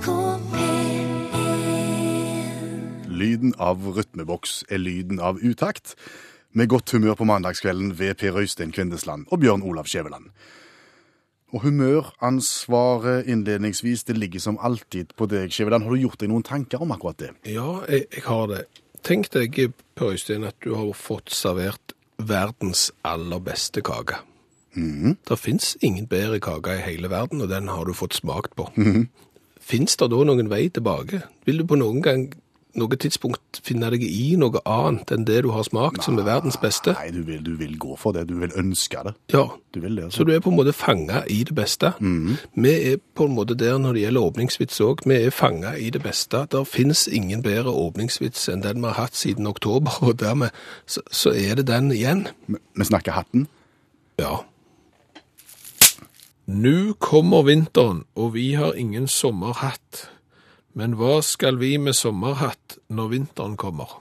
NRK P1 Lyden av rytmeboks er lyden av utakt. Med godt humør på mandagskvelden ved Per Øystein Kvindesland og Bjørn Olav Skjæveland. Og humøransvaret innledningsvis, det ligger som alltid på deg, Skjæveland. Har du gjort deg noen tanker om akkurat det? Ja, jeg, jeg har det. Tenk deg, Per Øystein, at du har fått servert verdens aller beste kake. Det fins ingen bedre kake i hele verden, og den har du fått smakt på. Fins det da noen vei tilbake? Vil du på noen gang, noe tidspunkt finne deg i noe annet enn det du har smakt, som er verdens beste? Nei, du vil, du vil gå for det. Du vil ønske det. Ja, Du vil det. Så du er på en måte fanga i det beste. Vi er på en måte der når det gjelder åpningsvits òg. Vi er fanga i det beste. Det fins ingen bedre åpningsvits enn den vi har hatt siden oktober, og dermed så, så er det den igjen. Vi snakker hatten. Ja. Nå kommer vinteren, og vi har ingen sommerhatt. Men hva skal vi med sommerhatt når vinteren kommer?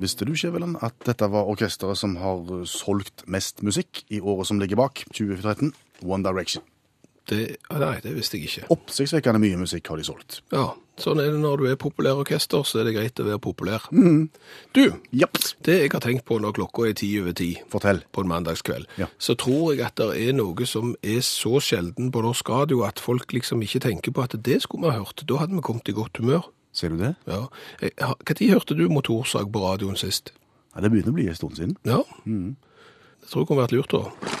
Visste du, Skjæveland, at dette var orkesteret som har solgt mest musikk i året som ligger bak, 2013? One Direction. Det, nei, det visste jeg ikke. Oppsiktsvekkende mye musikk har de solgt. Ja, sånn er det når du er populær orkester, så er det greit å være populær. Du, Japp. det jeg har tenkt på når klokka er ti over ti Fortell. på en mandagskveld, Ja. så tror jeg at det er noe som er så sjelden på norsk radio at folk liksom ikke tenker på at det skulle vi ha hørt. Da hadde vi kommet i godt humør. Ser du det? Ja. Når tid hørte du motorsag på radioen sist? Ja, det begynner å bli en stund siden. Ja. Det tror jeg kunne vært lurt da.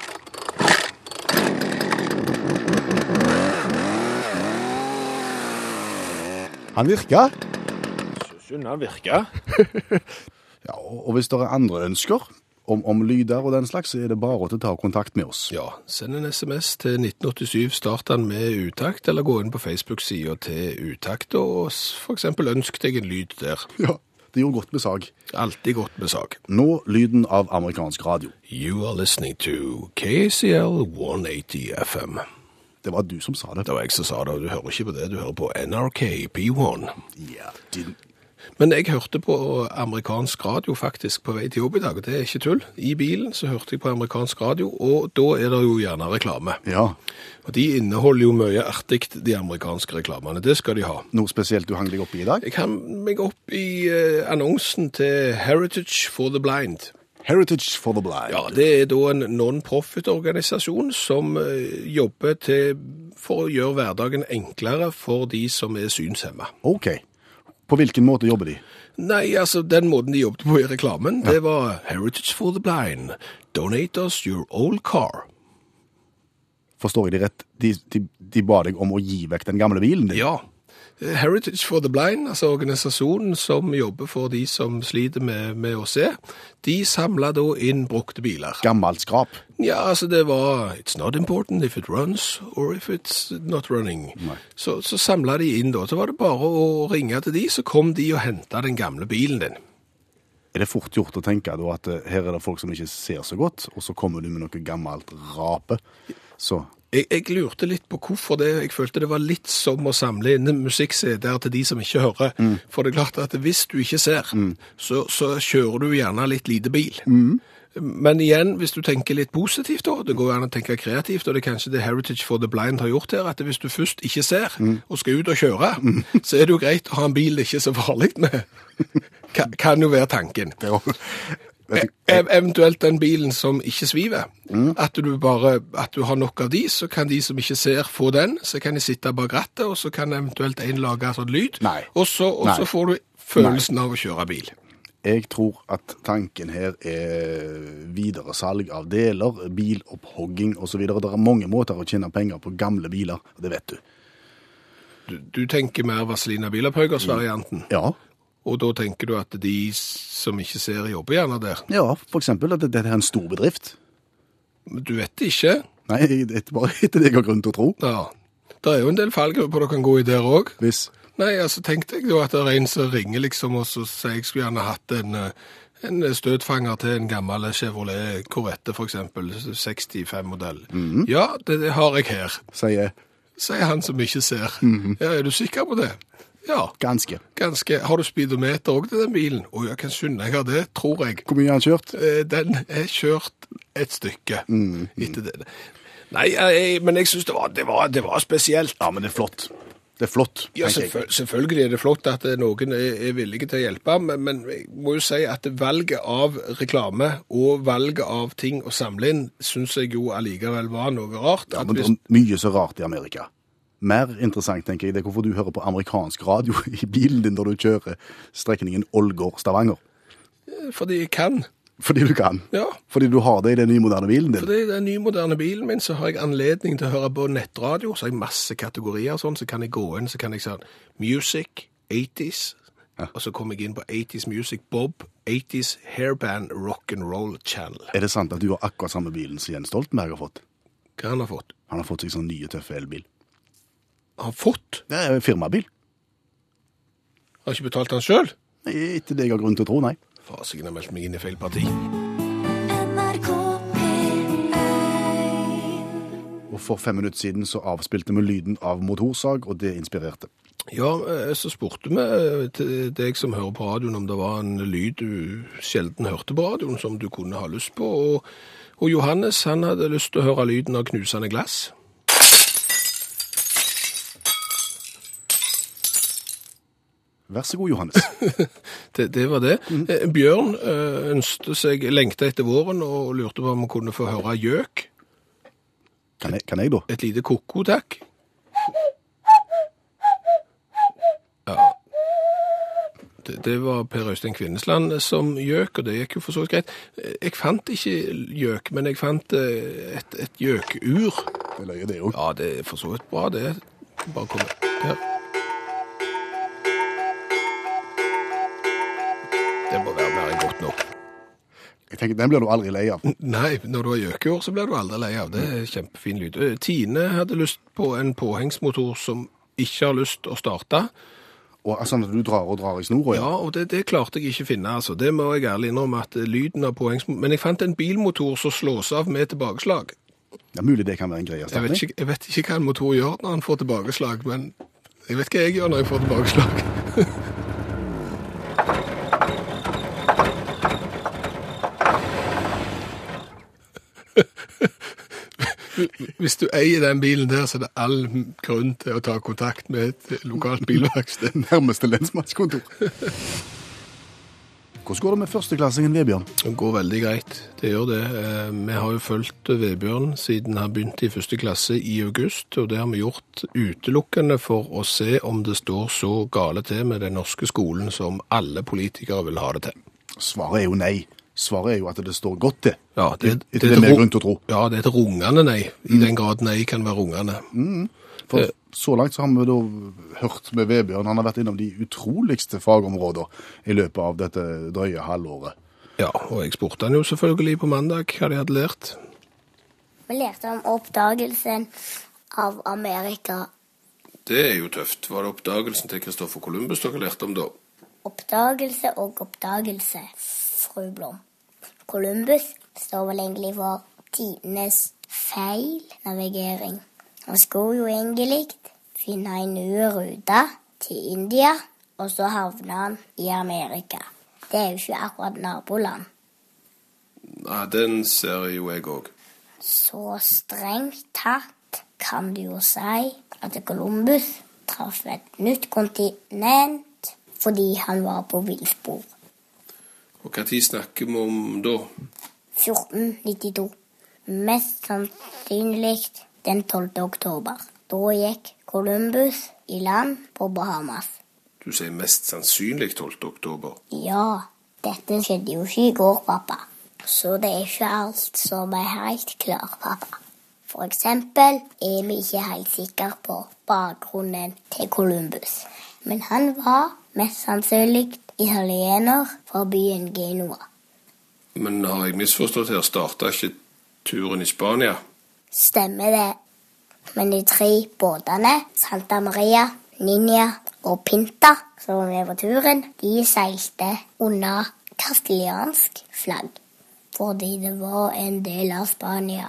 Han virka. Synes han virka. Ja, og hvis det er andre ønsker om, om lyder og den slags, så er det bare å ta kontakt med oss. Ja, send en sms til 1987, start den med utakt, eller gå inn på Facebook-sida til utakt, og f.eks. ønsk deg en lyd der. Ja, det gjorde godt med sag. Alltid godt med sag. Nå lyden av amerikansk radio. You are listening to KCL 180 FM. Det var du som sa det. Det var jeg som sa det, og du hører ikke på det, du hører på NRK P1. Ja, din... Men jeg hørte på amerikansk radio faktisk på vei til jobb i dag, og det er ikke tull. I bilen så hørte jeg på amerikansk radio, og da er det jo gjerne reklame. Ja, Og de inneholder jo mye artig, de amerikanske reklamene. Det skal de ha. noe spesielt du hang deg opp i i dag? Jeg hang meg opp i eh, annonsen til Heritage for the Blind. Heritage for the Blind. Ja, det er da en non-profit-organisasjon som eh, jobber til, for å gjøre hverdagen enklere for de som er synshemma. Ok. På hvilken måte jobber de? Nei, altså, den måten de jobbet på i reklamen, det var Heritage for the Blind. Donate us your old car. Forstår jeg det rett? De, de, de ba deg om å gi vekk den gamle bilen din? Ja. Heritage for the Blind, altså organisasjonen som jobber for de som sliter med, med å se, de samla da inn brukte biler. Gammelt skrap? Ja, altså det var It's not important if it runs or if it's not running. Nei. Så, så samla de inn da. Så var det bare å ringe til de, så kom de og henta den gamle bilen din. Er det fort gjort å tenke da at eh, her er det folk som ikke ser så godt, og så kommer du med noe gammelt rape? Så Jeg, jeg lurte litt på hvorfor det. Jeg følte det var litt som å samle inn musikk-CD-er til de som ikke hører. For det er klart at hvis du ikke ser, så, så kjører du gjerne litt lite bil. Men igjen, hvis du tenker litt positivt, da, det går an å tenke kreativt, og det er kanskje det Heritage for the Blind har gjort her, at hvis du først ikke ser, og skal ut og kjøre, så er det jo greit å ha en bil det ikke er så farlig med. Kan, kan jo være tanken. jo Eventuelt den bilen som ikke sviver. At du bare at du har nok av de, så kan de som ikke ser, få den. Så kan de sitte bak rattet, og så kan eventuelt en lage sånn lyd. Nei. Og så, og Nei. så får du følelsen av å kjøre bil. Jeg tror at tanken her er videresalg av deler, bilopphogging osv. Det er mange måter å tjene penger på gamle biler, det vet du. Du, du tenker mer Vazelina Bilopphøggers-varianten, Ja, og da tenker du at de som ikke ser, jobber gjerne der. ja eksempel at dette er en stor bedrift. Men Du vet det ikke. Nei, det er bare etter det jeg har grunn til å tro. Ja. Det er jo en del fallgrupper du kan gå i der òg. Hvis Nei, altså tenkte jeg jo at det er en som ringer liksom, og så sier jeg skulle gjerne hatt en, eh, en støtfanger til en gammel Chevrolet Corvette, eksempel, 65-modell. Ja, det, det har jeg her, sier sier han som ikke ser. Ja, er du sikker på det? Ja, Ganske. ganske. Har du speedometer òg til den bilen? Å, jeg kan skynde jeg har det, tror jeg. Hvor mye har den kjørt? Eh, Den er kjørt et stykke etter det. Nei, jeg, men jeg syns det, var- det, det var spesielt. Ja, men det er flott. Det er flott, Ja, selvføl selvfølgelig er det flott at eh, noen er, er villige til å hjelpe, men, men jeg må jo si at valget av reklame og valget av ting å samle inn, syns jeg jo allikevel var noe rart. Ja, men det er mye så rart i Amerika. Mer interessant, tenker jeg, det er hvorfor du hører på amerikansk radio i bilen din når du kjører strekningen Ålgård-Stavanger. fordi jeg kan. Fordi du kan. Ja. Fordi du har det i den nye moderne bilen din. Fordi i den nye moderne bilen min så har jeg anledning til å høre på nettradio, så har jeg masse kategorier sånn, så kan jeg gå inn, så kan jeg si music, 80s, Ja. og så kommer jeg inn på 80s music, Bob, 80s hairband Rock'n'Roll channel. Er det sant at du har akkurat samme bilen som Jens Stoltenberg har fått? Hva han har fått? Han har fått seg sånn nye, tøffe elbil. Har fått? Det er en firmabil. Har ikke betalt han selv? Etter det jeg har grunn til å tro, nei. Fasiken har meldt meg inn i feil parti. Og for fem minutter siden så avspilte vi lyden av motorsag, og det inspirerte. Ja, eh, så spurte vi eh, til deg som hører på radioen om det var en lyd du sjelden hørte på radioen som du kunne ha lyst på, og, og Johannes han hadde lyst til å høre lyden av knusende glass. Vær så god, Johannes. Det, det var det. Mm. Bjørn eh, ønsket seg, lengta etter våren og lurte på om han kunne få høre gjøk. Kan kan jeg da? Et lite koko, takk. Ja. Det, det var Per Øystein Kvinnesland som gjøk, og det gikk jo for så vidt greit. Eh, Jeg fant ikke gjøk, men jeg fant eh, et, gjøkur. Det løyer det òg. Ja, det er for så vidt bra, det. Bare kom der. Det må være mer enn godt nok. Jeg tenker, Den blir du aldri lei av. Nei, når du har gjøkeår, så blir du aldri lei av det. er Kjempefin lyd. Eh, Tine hadde lyst på en påhengsmotor som ikke har lyst å starte. Og Sånn at du drar og drar i snora, Ja, og det, det klarte jeg ikke finne, altså. Det må jeg ærlig innrømme at eh, lyden av påhengsmotor Men jeg fant en bilmotor som slås av med tilbakeslag. Det er mulig det kan være en greie Jeg erstatning. ikke, jeg vet ikke hva en motor gjør når han får tilbakeslag, men jeg vet hva jeg gjør når jeg får tilbakeslag. Hvis du eier den bilen der, så er det all grunn til å ta kontakt med et lokalt bilverksted. Nærmeste lensmannskontor. Hvordan går det med førsteklassingen Vebjørn? Det går veldig greit, det gjør det. Eh, Vi har jo fulgt Vebjørn siden han begynte i første klasse i august, og det har vi gjort utelukkende for å se om det står så gale til med den norske skolen som alle politikere vil ha det til. Svaret er jo nei. Svaret er jo at det står godt til. Ja, det, Etter det er mer grunn til å tro. Ja, det er et rungende nei, i den grad nei kan være rungende. For Eh. så langt så har vi da hørt med Vebjørn, han har vært innom de utroligste fagområder i løpet av dette drøye halvåret. Ja, og jeg spurte han jo selvfølgelig på mandag hva de hadde lært. Vi lærte om oppdagelsen av Amerika. Det er jo tøft. Var det oppdagelsen til Kristoffer Columbus dere lærte om da? Oppdagelse og oppdagelse, fru Blom. Columbus står vel egentlig for tidenes feil navigering. Han skulle jo egentlig finne en ny rute til India, og så havna han i Amerika. Det er jo ikke akkurat naboland. Nei, den ser jo jeg òg. Så strengt tatt kan du jo si at Columbus traff et nytt kontinent fordi han var på villspor. Og tid snakker vi om da? 1492. Mest sannsynlig den 12. oktober. Da gikk Columbus i land på Bahamas. Du sier mest sannsynlig 12. oktober. Ja, dette skjedde jo ikke i går, pappa. Så det er ikke alt som er helt klart, pappa. For eksempel er vi ikke helt sikre på bakgrunnen til Columbus. Men han var mest sannsynlig italiener fra byen Genua. Men har jeg misforstått her? Starta ikke turen i Spania? Stemmer det. Men de tre båtene, Santa Maria, Ninja og Pinta, som var med på turen, de seilte under kastiliansk flagg. Fordi det var en del av Spania.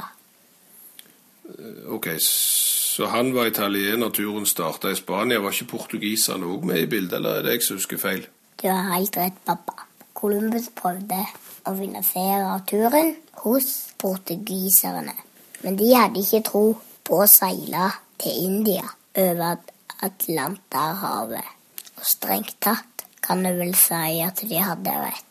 Ok, så han var italiener, turen starta i Spania. Var ikke portugiserne òg med i bildet, eller er det jeg som husker feil? Du har helt rett, pappa. Columbus prøvde å finansiere turen hos portugiserne. Men de hadde ikke tro på å seile til India over Atlanterhavet. Og strengt tatt kan du vel si at de hadde rett.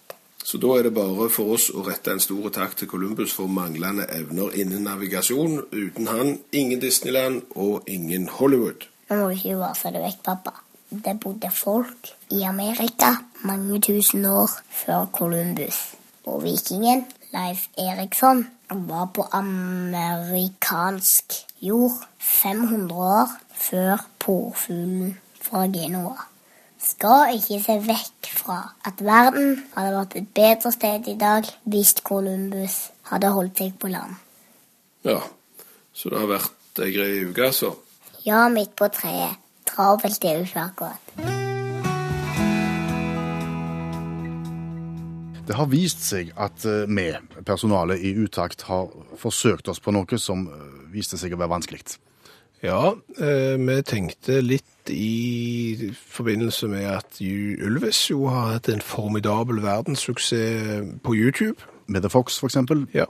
Så da er det bare for oss å rette en stor takk til Columbus for manglende evner innen navigasjon. Uten han ingen Disneyland og ingen Hollywood. Nå må du ikke vase det vekk, pappa. Det bodde folk i Amerika mange tusen år før Columbus. Og vikingen Leif Eriksson var på amerikansk jord 500 år før porfuglen fra Genoa. Skal ikke se vekk fra at verden hadde vært et bedre sted i dag hvis Columbus hadde holdt seg på land. Ja, så det har vært ei grei uke, altså. Ja, midt på treet. Travelt er ikke akkurat. Det har vist seg at eh, vi, personalet i Utakt, har forsøkt oss på noe som eh, viste seg å være vanskelig. Ja, eh, vi tenkte litt i forbindelse med at Ju- jo har hatt en formidabel verdenssuksess på YouTube. Med The Fox, for eksempel. Ja,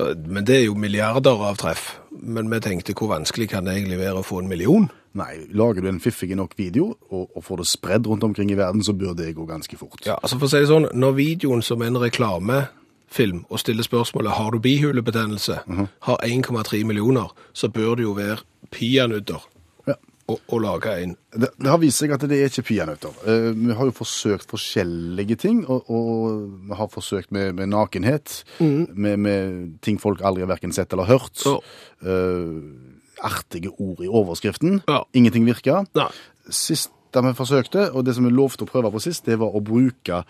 Ja, men det er jo milliarder av treff. Men vi tenkte hvor vanskelig kan det egentlig være å få en million? Nei, lager du en fiffig nok video og, og får det spredd rundt omkring i verden, så bør det gå ganske fort. Ja, altså for å si det sånn, når videoen som en reklamefilm og stiller spørsmålet har du bihulebetennelse, har 1,3 millioner, så bør det jo være peanøtter å, lage en. Det, det har vist seg at det er ikke peanøtter. Uh, vi har jo forsøkt forskjellige ting, og, og vi har forsøkt med, med nakenhet, med, med ting folk aldri har verken sett eller hørt. Oh. Eh, artige ord i overskriften. Ja. Ingenting virka. Ja. Sist da vi forsøkte, og det som vi lovte å prøve på sist, det var å bruke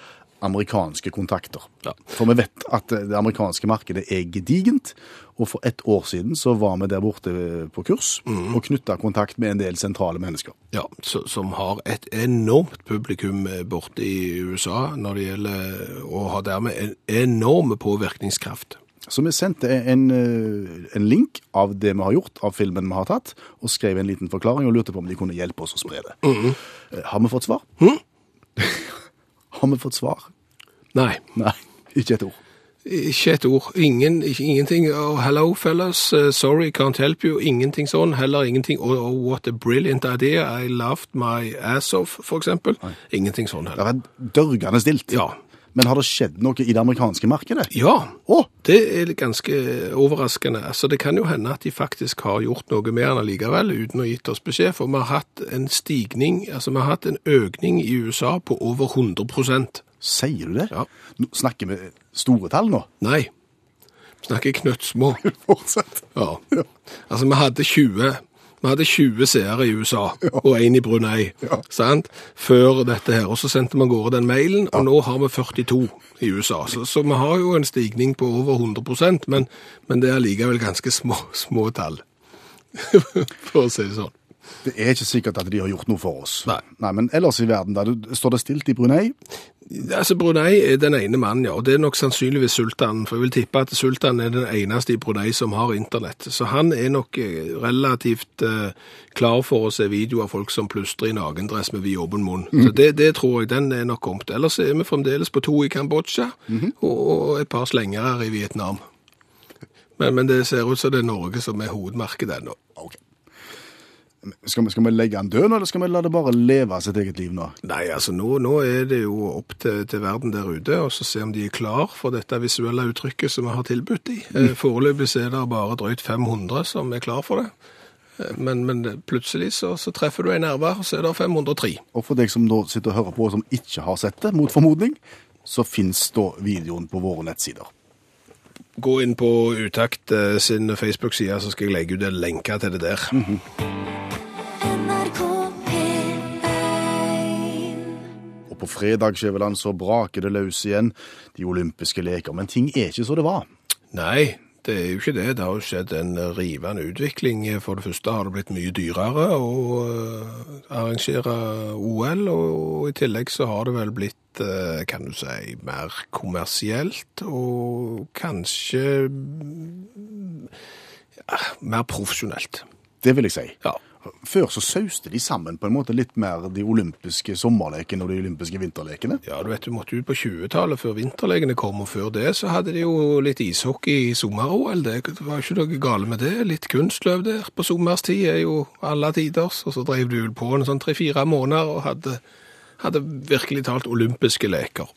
amerikanske kontakter. Ja. For vi vet at det amerikanske markedet er gedigent, og for ett år siden så var vi der borte på kurs og knytta kontakt med en del sentrale mennesker. Ja, så, som har et enormt publikum eh, borte i USA når det gjelder, og har dermed en enorm påvirkningskraft. Så vi sendte en, eh, en link av det vi har gjort, av filmen vi har tatt, og skrev en liten forklaring og lurte på om de kunne hjelpe oss å spre det. Eh, Har vi fått svar? har vi fått svar? Nei, Nei, ikke et ord. ikke et ord. Ingen, ikke, ingenting. Oh, hello, fellas. Uh, sorry, can't help you. Ingenting sånn. Heller ingenting. Oh, oh, what a brilliant idea. I laughed my ass off, for eksempel. Ingenting sånn heller. Det var er dørgende stilt. Ja. Men har det skjedd noe i det amerikanske markedet? Ja, oh. det er ganske overraskende. Altså, det kan jo hende at de faktisk har gjort noe med den allikevel, uten å ha gitt oss beskjed, for vi har hatt en stigning, altså vi har hatt en økning i USA på over 100% sier du det? Ja. Nå snakker vi store tall nå? Nei, vi snakker knøttsmå. Fortsett. Ja. Altså, vi hadde 20, vi hadde 20 seere i USA, og en i Brunei, Ja. sant? Før dette her. Og så sendte vi av gårde den mailen, og nå har vi 42 i USA. Så, så vi har jo en stigning på over 100% men, men det er likevel ganske små, små tall. For å si det sånn. Det er ikke sikkert at de har gjort noe for oss. Nei. Nei Men ellers i verden, da, står det stilt i Brunei? Altså, Brunei er den ene mannen, ja, og det er nok sannsynligvis sultanen, for jeg vil tippe at sultanen er den eneste i Brunei som har internett. Så han er nok eh, relativt eh, klar for å se videoer av folk som plystrer i nagendress med vid åpen munn. Så det, det tror jeg den er nok kommet. Ellers er vi fremdeles på to i Kambodsja, og, og et par slengere i Vietnam. Men, men det ser ut som det er Norge som er hovedmarkedet ennå. Ok. Skal vi, skal vi legge den død nå, eller skal vi la det bare leve sitt eget liv nå? Nei, altså nå, nå er det jo opp til, til verden der ute, og så se om de er klar for dette visuelle uttrykket som vi har tilbudt de. Mm. Foreløpig er det bare drøyt 500 som er klar for det. Eh, Men, men plutselig så, så treffer du en nerve, og så er det 503. Og for deg som nå sitter og hører på, og som ikke har sett det, mot formodning, så finnes da videoen på våre nettsider. Gå inn på Utakt eh, sin Facebook-side, så skal jeg legge ut en lenke til det der. NRK Og på fredag, Skjæveland, så braker det løs igjen de olympiske leker. Men ting er ikke så det var. Nei, det er jo ikke det. Det har jo skjedd en rivende utvikling. For det første har det blitt mye dyrere å eh, arrangere OL, og i tillegg så har det vel blitt, eh, kan du si, mer kommersielt, og kanskje Mer profesjonelt. Det vil jeg si. Ja. Før så sauste de sammen på en måte litt mer de olympiske sommerlekene og de olympiske vinterlekene. Ja, du vet, du måtte ut på 20-tallet før vinterlekene kom, og før det så hadde de jo litt ishockey i sommer-OL. Det var ikke noe gale med det. Litt kunstløp der på sommerstid er jo alle tiders. Og så drev du vel på en sånn tre-fire måneder og hadde, hadde virkelig talt olympiske leker.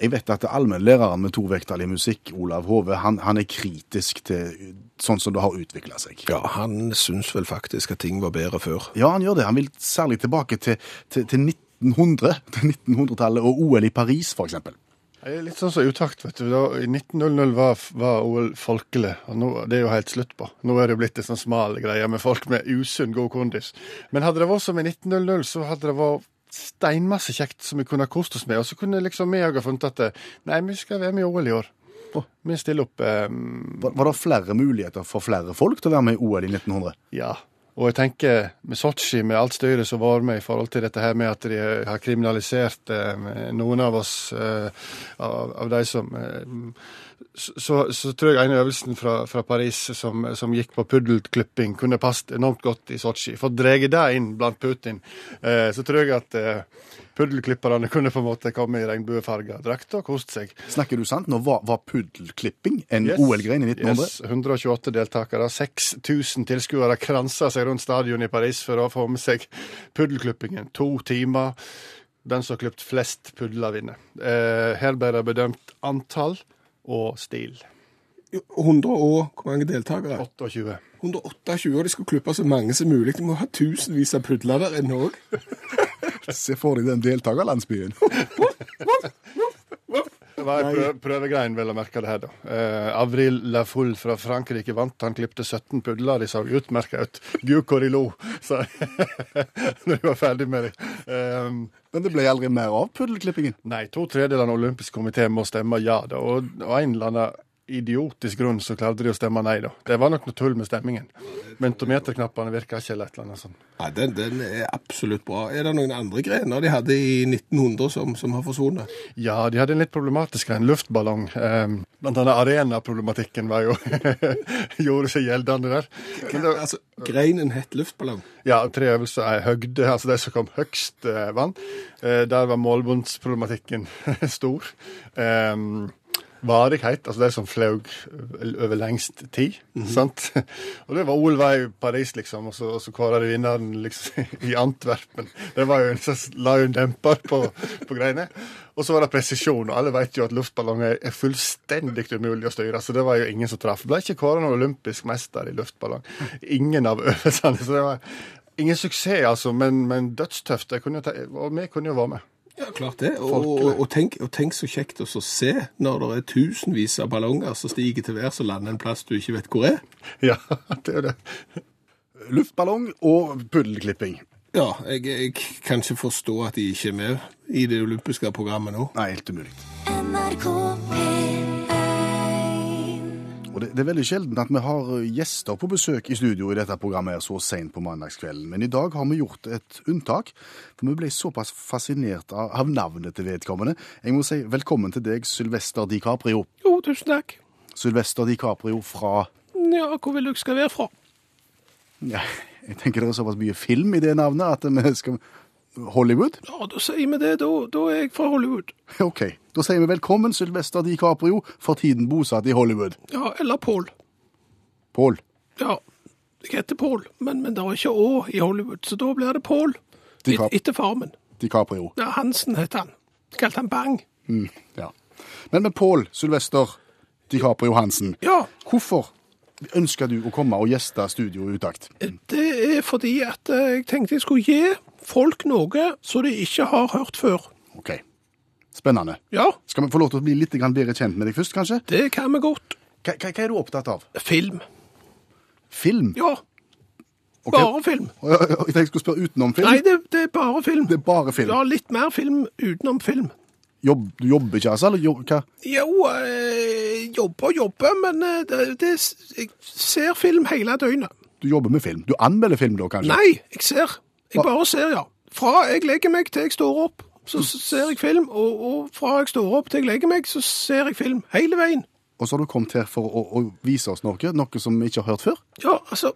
Jeg vet at allmennlæreren med tovektig musikk, Olav Hove, han, han er kritisk til sånn som det har utvikla seg. Ja, han syns vel faktisk at ting var bedre før. Ja, han gjør det. Han vil særlig tilbake til, til, til 1900, til 1900-tallet og OL i Paris, eksempel. Det er litt sånn som utakt, vet du. Da, I 1900 var, var OL folkelig, og nå, det er jo helt slutt på. Nå er det jo blitt en sånn smal greie med folk med usunn god kondis. Men hadde det vært som i 1900, så hadde det vært steinmasse kjekt som vi kunne ha kost oss med. Og så kunne liksom vi òg ha funnet at eh, nei, vi skal være med i OL i år. Vi stiller opp um... Var, var det flere muligheter for flere folk til å være med i OL i 1900? Ja. Og jeg tenker med Sotsji, med alt styret som var med i forhold til dette her med at de har kriminalisert eh, noen av oss, eh, av, av de som eh, så, så tror jeg en av øvelsene fra, fra Paris som, som gikk på puddelklipping, kunne passet enormt godt i Sotsji. For drar det inn blant Putin, eh, så tror jeg at eh, puddelklipperne kunne på en måte komme i regnbuefarga drakt og kost seg. Snakker du sant? Nå var, var puddelklipping en Yes. OL-grein i 1900? Yes, 128 deltakere, 6000 tilskuere kransa seg rundt stadion i Paris for å få med seg puddelklippingen. To timer. Den som har klipt flest pudler, vinner. Eh, her ble det bedømt antall og stil. 100 og hvor mange deltakere? 28. 128, og de skulle klippe så mange som mulig. De må ha tusenvis av pudler der inne òg. Se for deg den deltakerlandsbyen. Det var en prø prøvegrein, vel å merke det her, da. Eh, Avril Lafoule fra Frankrike vant. Han klipte 17 pudler. De så utmerka ut. Gud, hvor de lo, så, når de var ferdig med dem. Eh, Men det ble aldri mer av puddelklippingen. Nei, to tredjedeler av olympisk komité må stemme ja, da. Og og en eller annen idiotisk grunn så klarte de å stemme nei, da. Det var nok noe tull med stemmingen. Mentometerknappene virka ikke, eller et eller annet sånt. Nei, den, den er absolutt bra. Er det noen andre grener de hadde i 1900 som, som har forsvunnet? Ja, de hadde en litt problematisk en luftballong. Eh, blant annet arenaproblematikken var jo gjorde seg gjeldende der. Men det, Altså, Greinen het luftballong. Ja, tre øvelser er høgde, altså de som kom høgst eh, vann. Eh, der var målbundsproblematikken stor. Eh, varighet, altså de som fløy over lengst tid. sant? Og det var OL var i Paris, liksom, og så, og så kåra de vinneren liksom, i Antwerpen. Det var jo en slags la jo en demper på, på greiene. Og så var det presisjon, og alle vet jo at luftballonger er fullstendig umulig å styre, så det var jo ingen som traff. Ble ikke kåra noen olympisk mester i luftballong. Ingen av øvelsene. Så det var ingen suksess, altså, men, men dødstøft. Og vi kunne jo være med. Ja, klart det. Og, og, og, tenk, og tenk så kjekt å se når det er tusenvis av ballonger som stiger til værs og lander en plass du ikke vet hvor er. Ja, det er det. Luftballong og puddelklipping. Ja, jeg, jeg kan ikke forstå at de ikke er med i det olympiske programmet nå. Nei, helt umulig. NRK P1 Og det, det er veldig sjelden at vi har gjester på besøk i studio i dette programmet her så sent på mandagskvelden. Men i dag har vi gjort et unntak, for vi ble såpass fascinert av, av navnet til vedkommende. Jeg må si velkommen til deg, Sylvester DiCaprio. Jo, tusen takk. Sylvester DiCaprio fra Ja, hvor vil du skal være fra? ja, Jeg tenker det er såpass mye film i det navnet at vi skal Hollywood? Ja, da sier vi det. Da, da er jeg fra Hollywood. OK. Da sier vi velkommen, Sylvester DiCaprio, for tiden bosatt i Hollywood. Ja, eller Paul. Paul. Ja, jeg heter Paul, men, men det er ikke Å i Hollywood, så da blir det Paul. DiCap- etter farmen. DiCaprio. Ja, Hansen het han. Kalte han Bang. Ja. Men med Paul Sylvester DiCaprio Hansen, Ja, hvorfor ønsker du å komme og gjeste Studio Utakt? det er fordi at eh, jeg tenkte jeg skulle gi folk noe som de ikke har hørt før. OK. Spennende. Ja, Skal vi få lov til å bli litt grann bedre kjent med deg først, kanskje? det kan vi godt. Hva, hva, er du opptatt av? Film. Film? Ja, Okay. bare film. Jeg tenkte jeg skulle spørre utenom film. Nei, det, det er bare film. Det er bare film. Ja, litt mer film utenom film. Jobb, du jobber ikke, altså? Eller jo- hva? Jo, eh, jobber og jobber, men eh, det, det, jeg ser film hele døgnet. Du jobber med film. Du anmelder film da, kanskje? Nei, jeg ser. Jeg bare ser, ja. Fra jeg legger meg til jeg står opp, så ser jeg film. Og, og fra jeg står opp til jeg legger meg, så ser jeg film. Hele veien. og så har du kommet her for å, å vise oss noe, noe som vi ikke har hørt før. Ja, altså,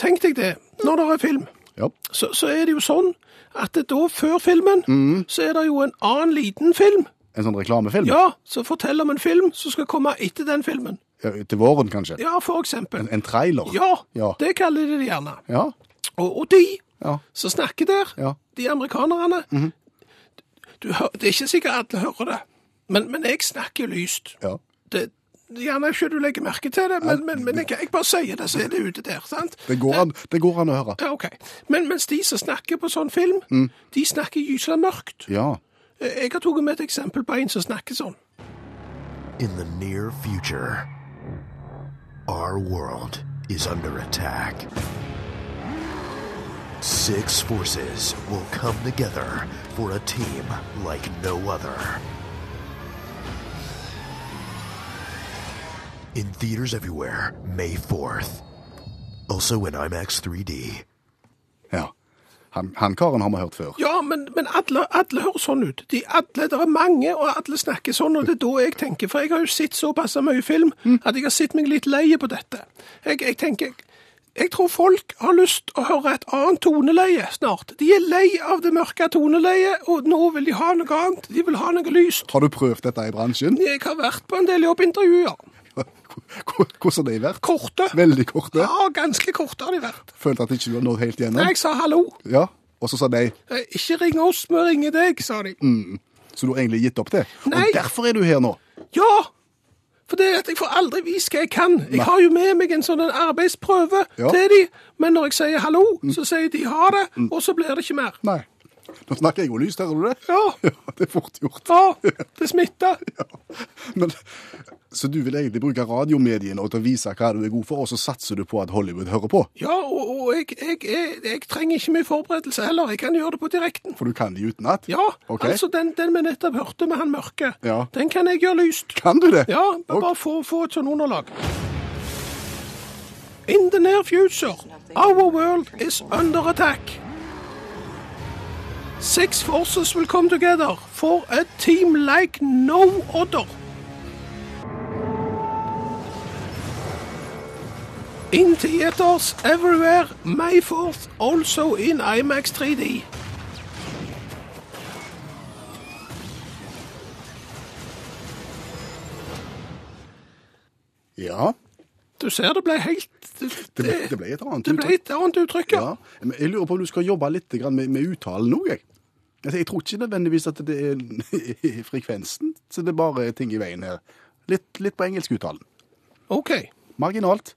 tenk deg det. Når det er film, Ja. så, så er det jo sånn at det da, før filmen, så er det jo en annen liten film. En sånn reklamefilm. Ja, som forteller om en film som skal komme etter den filmen. Ja, Til våren, kanskje. Ja, for eksempel. En, en trailer. Ja, Ja. det kaller de det gjerne. Ja. Og, og de Ja. som snakker der, Ja. de amerikanerne, du, hø- det er ikke sikkert alle hører det, men, men jeg snakker jo lyst. ja. Det, gjerne ikke du legger merke til det, men, men, men jeg, jeg bare sier det, så er det ute der, sant? Det, går an, det går an å høre. Ja, ok. Men mens de som snakker på sånn film, de snakker gyselig mørkt. Ja. Jeg har tatt med et eksempel på en som snakker sånn. In the near future, our world is under attack. Six forces will come together for a team like no other. In theaters everywhere, May 4th. Also in IMAX 3D. ja. Han, han karen har vi hørt før. Ja, men, men alle, alle hører sånn ut. De, alle, det er mange, og alle snakker sånn, og det er da jeg tenker. For jeg har jo sett såpass mye film at jeg har sett meg litt leie på dette. Jeg, jeg tenker Jeg tror folk har lyst å høre et annet toneleie snart. De er lei av det mørke toneleiet, og nå vil de ha noe annet. De vil ha noe lyst. Har du prøvd dette i bransjen? Jeg har vært på en del jobbintervjuer. Hvordan har de vært? Korte. Veldig korte. Ja, ganske korte har de vært. Følte at ikke du har nådd helt gjennom? Jeg sa hallo. Ja. Og så sa de Eh, Ikke ring oss, vi ringer deg, sa de. Så du har egentlig gitt opp det? Nei. Og derfor er du her nå? Ja! For det er at jeg får aldri vist hva jeg kan. Jeg har jo med meg en sånn arbeidsprøve Ja. til de, men når jeg sier hallo, så sier de ha det, og så blir det ikke mer. Nei. Nå snakker jeg jo lyst, hører du det? Ja, Ja, det er fort gjort. ja, det smitter. Men, så du vil egentlig bruke radiomediene til å vise hva du er god for, og så satser du på at Hollywood hører på? Ja, og, og jeg, jeg, jeg, jeg trenger ikke mye forberedelse heller. Jeg kan gjøre det på direkten. For du kan de utenat? Ja, Okay. altså den, den vi nettopp hørte med han mørke, Ja. den kan jeg gjøre lyst. Kan du det? Ja, bare bare få, få et sånn underlag. In the near future, our world is under attack. Six forces will come together for a team like no other. In theaters everywhere, May 4th, also in IMAX 3D. Ja. Du ser det ble helt Det, Det ble, det ble et annet det ble et annet uttrykk, ja. Ja. Jeg lurer på om du skal jobbe litt med, med uttalen òg, jeg. Altså, jeg tror ikke nødvendigvis at det er frekvensen, så det er bare ting i veien her. Litt, litt på engelskuttalen. OK. Marginalt.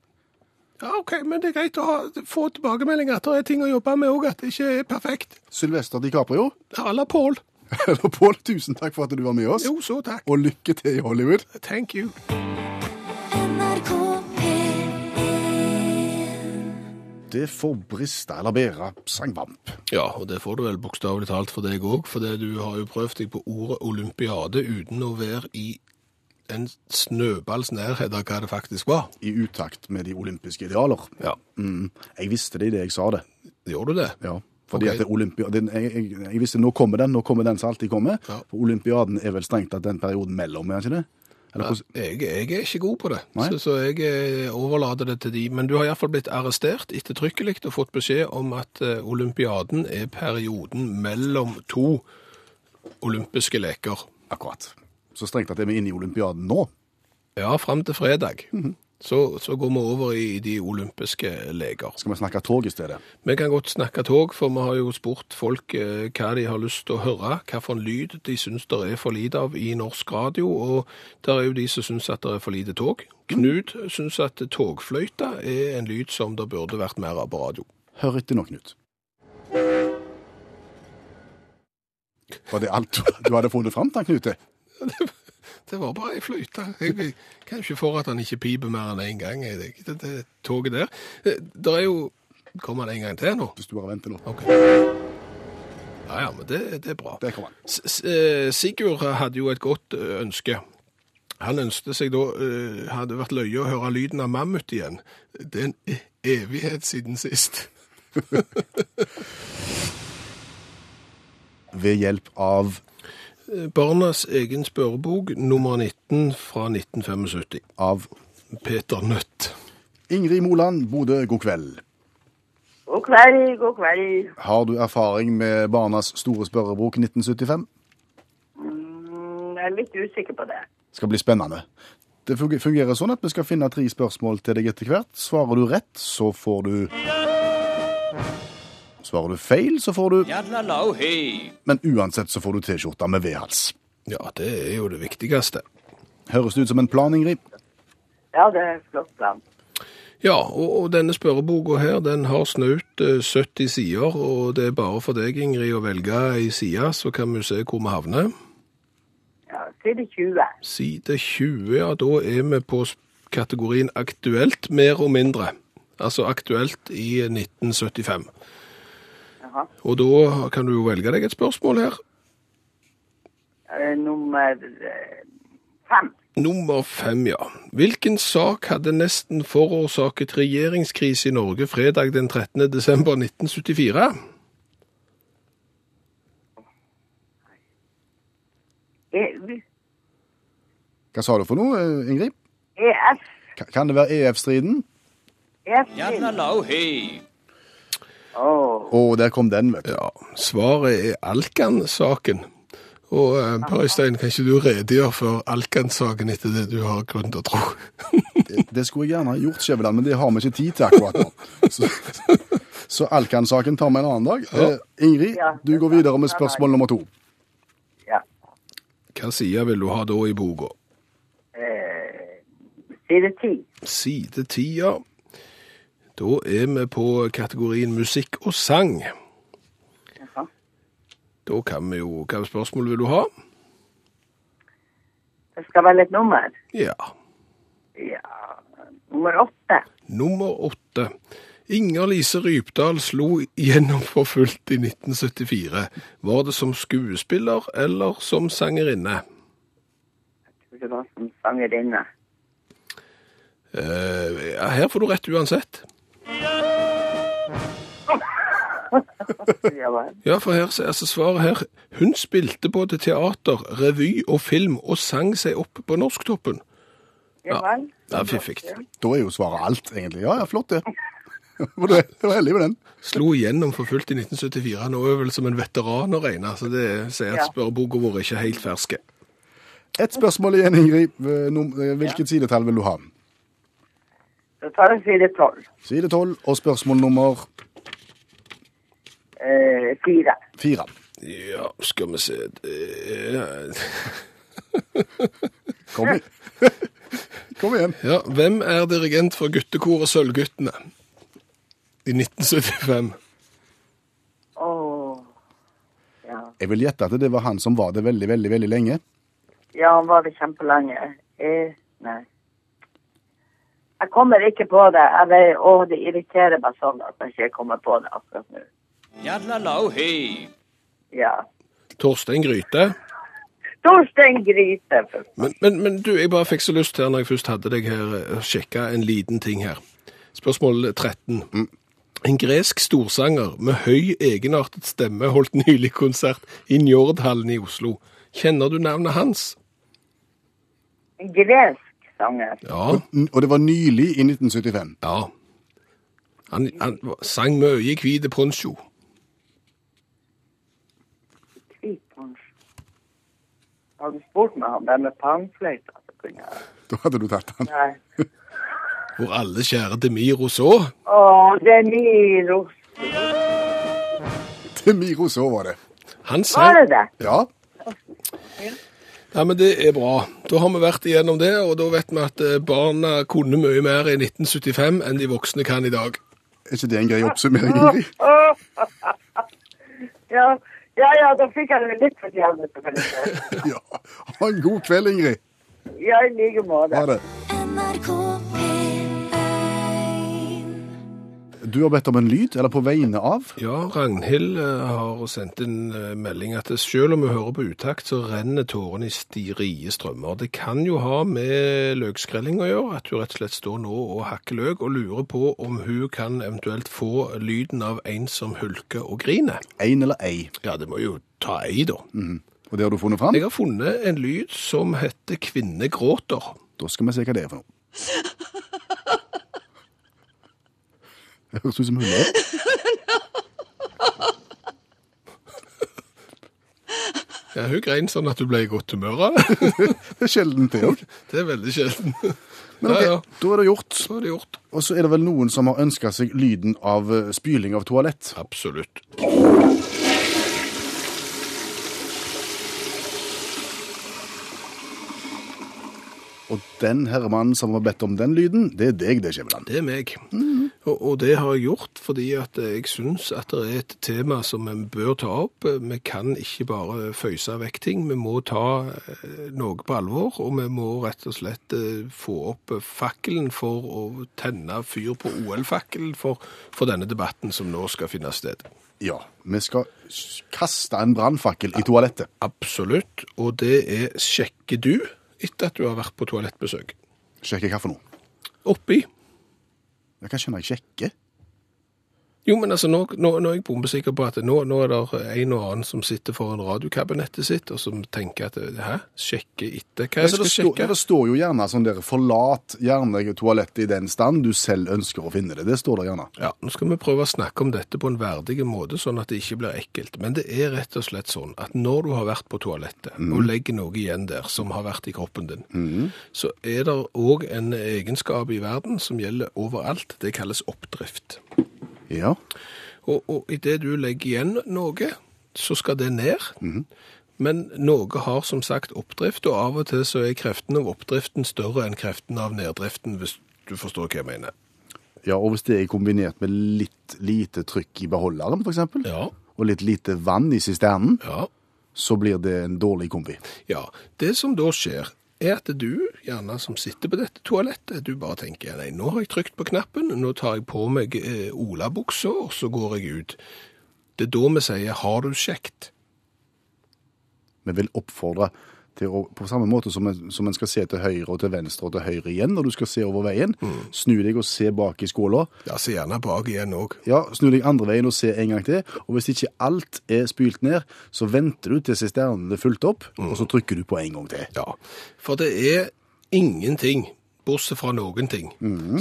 Ja, ok, Men det er greit å ha, få tilbakemeldinger at det er ting å jobbe med òg, at det ikke er perfekt. Sylvester DiCaprio. Eller Pål. Eller Pål, tusen takk for at du var med oss. Jo, så takk. Og lykke til i Hollywood. Thank you. Det får briste eller bære sangvamp. Ja, og det får du vel bokstavelig talt for deg òg, for du har jo prøvd deg på ordet olympiade uten å være i en snøballs nærhet av hva det faktisk var. I utakt med de olympiske idealer. Ja. Mm. Jeg visste det idet jeg sa det. Gjør du det? Ja. Fordi okay. at det er Olympia, jeg, jeg, jeg visste nå kommer den, nå kommer den som alltid kommer. Ja. For olympiaden er vel strengt tatt den perioden mellom, er den ikke det? Jeg, jeg er ikke god på det, så, så jeg eh, overlater det til de. Men du har iallfall blitt arrestert ettertrykkelig og fått beskjed om at eh, olympiaden er perioden mellom to olympiske leker. Akkurat. Så strengt tatt er vi inne i olympiaden nå. Ja, fram til fredag. Så, så går vi over i de olympiske leker. Skal vi snakke tog i stedet? Vi kan godt snakke tog, for vi har jo spurt folk eh, hva de har lyst til å høre, hva for en lyd de syns det er for lite av i norsk radio, og der er jo de som syns at det er for lite tog. Knut syns at togfløyta er en lyd som det burde vært mer av på radio. Hør etter nå, Knut. Var det alt du, hadde funnet fram til, Knut? Det var bare ei fløyte. Jeg kan ikke for at han ikke piper mer enn én en gang. Jeg, det, det toget der. Eh, Det er jo Kommer han en gang til nå? Hvis du bare venter nå. Okay. Ja ja, men det, det er bra. Der kom han. S- S- eh, Sigurd hadde jo et godt eh, ønske. Han ønsket seg da uh, hadde vært løye å høre lyden av mammut igjen. Det er en e- evighet siden sist. Ved hjelp av Barnas egen spørrebok, nummer 19 fra 1975. Av Peter Nødt. Ingrid Moland, Bodø, god kveld. God kveld, god kveld. Har du erfaring med Barnas store spørrebok 1975? Mm, Jeg er litt usikker på det. Skal bli spennende. Det fungerer sånn at vi skal finne tre spørsmål til deg etter hvert. Svarer du rett, så får du Svarer du feil, så får du Men uansett så får du T-skjorta med V-hals. Ja, det er jo det viktigste. Høres det ut som en plan, Ingrid? Ja, det er flott plan. Ja, og, og denne spørreboka her, den har snaut eh, 70 sider, og det er bare for deg, Ingrid, å velge ei side, så kan vi se hvor vi havner. Ja, side 20. Side 20, ja, da er vi på kategorien aktuelt, mer og mindre. Altså aktuelt i 1975. Jaha. Og da kan du jo velge deg et spørsmål her. Eh, Nummer eh, fem. Nummer fem, ja. Hvilken sak hadde nesten forårsaket regjeringskrise i Norge fredag den 13. desember 1974? E- Hva sa du for noe, eh, Ingrid? EF. Kan det være EF-striden? EF. Åh, Å, der kom den, vet du. Ja, svaret er Alkan-saken. Og eh, Per Øystein, kan ikke du redegjøre for Alkan-saken etter det du har grunn til å tro? Det, det skulle jeg gjerne ha gjort, Skjæveland, men det har vi ikke tid til akkurat nå. Så, så Alkan-saken tar vi en annen dag. Eh, Ingrid, du går videre med spørsmål nummer to. ja. Hva side vil du ha da i boka? Eh, side ti. Side ti, ja. Da er vi på kategorien musikk og sang. Jaha. Da kan vi jo Hva spørsmål vil du ha? Det skal vel et nummer. Ja. Ja, nummer åtte. Nummer åtte. Inger Lise Rypdal slo gjennom for fullt i 1974. Var det som skuespiller eller som sangerinne? Jeg tror det var som sangerinne. Uh, ja, her får du rett uansett. Ja for her er altså svaret her. Hun spilte både teater, revy og film, og sang seg opp på Norsktoppen. Ja. Ja, fiffig. Da er jo svaret alt, egentlig. Ja, ja, flott det. Var du var heldig med den. Slo igjennom for fullt i 1974. Nå er vel som en veteran å regne, så det sier at spørreboka vår ikke helt ferske. Et spørsmål igjen, Ingrid. Eh, eh, Hvilket sidetall vil du ha? Så tar jeg side 12. Side 12 og spørsmål nummer Eh, 4. 4. Ja, skal vi se. Kom, i. Kom igjen. Ja, hvem er dirigent for guttekoret Sølvguttene i 1975? Åh. Ja. Jeg vil gjette at det var han som var det veldig, veldig, veldig lenge. ja, han var det kjempelenge. Eh, nei. Jeg kommer ikke på det. Jeg vet, å, det irriterer meg sånn at jeg ikke kommer på det akkurat nå. Ja. Torstein Gryte. Torstein Gryte. Men, men, men du, jeg bare fikk så lyst til, når jeg først hadde deg her, å sjekke en liten ting her. Spørsmål 13. En gresk storsanger med høy egenartet stemme holdt nylig konsert i Njordhallen i Oslo. Kjenner du navnet hans? En gresk sanger. Ja. Og, Og det var nylig i 1975. Ja. Han, han sang mye i hvite poncho. Har du spurt meg om det med panfløyta? Da hadde du tatt han. Nei. Hvor alle kjære Demiro så. Å, Demiro. Demiro så var det. Han Var det det det? Ja, Ja, men det er bra. Da har vi vært igjennom det, og da vet vi at eh, barna kunne mye mer i 1975 enn de voksne kan i dag. er ikke det en grei oppsummering, Ingrid? Ja, ja, ja, da fikk jeg det litt for jævlig. Ja. Ha en god kveld, Ingrid. Ja, i like måte. Ha det. NRK P1 Du har bedt om en lyd, eller på vegne av. Ja, Ragnhild eh, har sendt inn eh, melding at selv om vi hører på utakt, så renner tårene i stirie strømmer. Det kan jo ha med løkskrelling å gjøre, at hun rett og slett står nå og hakker løk, og lurer på om hun kan eventuelt få lyden av en som hulker og griner. En eller ei. Ja, det må jo ta ei da. Og det har du funnet fram? Jeg har funnet en lyd som heter kvinnegråter. Da skal vi se hva det er for noe. Høres ut som hunder. Ja, hun grein sånn at du ble i godt humør av det. Det er sjelden det òg. Det er veldig sjelden. Men ok, Ja, ja. da er det gjort. Så er det gjort. Og så er det vel noen som har ønska seg lyden av spyling av toalett. Absolutt. Og den herremannen som har bedt om den lyden, det er deg, det, Skjæveland. Det er meg. og, og det har jeg gjort fordi at jeg syns at det er et tema som vi bør ta opp. Vi kan ikke bare føyse vekk ting. Vi må ta eh, noe på alvor, og vi må rett og slett eh, få opp fakkelen for å tenne fyr på OL-fakkelen for, for denne debatten som nå skal finne sted. Ja, vi skal kaste en brannfakkel i toalettet. Absolutt. Og det er sjekker du etter at du har vært på toalettbesøk. Sjekke hva for noe. Oppi. Jeg kan skjønne jeg sjekker. Jo, men altså, nå, nå, nå er jeg bombesikker på at nå, nå er det en og annen som sitter foran radiokabinettet sitt, og som tenker at hæ, sjekke etter hva jeg skal sjekke? det står jo gjerne sånn dere forlat gjerne toalettet i den stand du selv ønsker å finne det. Det står der gjerne. Ja, nå skal vi prøve å snakke om dette på en verdig måte, sånn at det ikke blir ekkelt. Men det er rett og slett sånn at når du har vært på toalettet og legger noe igjen der som har vært i kroppen din, så er det òg en egenskap i verden som gjelder overalt. Det kalles oppdrift. Ja. Og, og i det du legger igjen noe, så skal det ned. Men noe har som sagt oppdrift, og av og til så er kreften av oppdriften større enn kreften av neddriften, hvis du forstår hva jeg mener. ja, og hvis det er kombinert med litt lite trykk i beholderen, eksempel, Ja, og litt lite vann i sisternen, ja, så blir det en dårlig kombi. ja. Det som da skjer, er at du, gjerne som sitter på dette toalettet, du bare tenker, nei, nå har jeg trykt på knappen, nå tar jeg på meg eh, olabuksa, og så går jeg ut. Det er da vi sier, har du sjekt? Vi vil oppfordre til å, på samme måte som som en skal se til høyre og til venstre og til høyre igjen når du skal se over veien, snu deg og se bak i skåla. Ja, se gjerne bak igjen òg. Ja, snu deg andre veien og se en gang til. Og hvis ikke alt er spylt ned, så venter du til sisternen er fulgt opp, og så trykker du på en gang til. Ja, for det er ingenting, bortsett fra noen ting,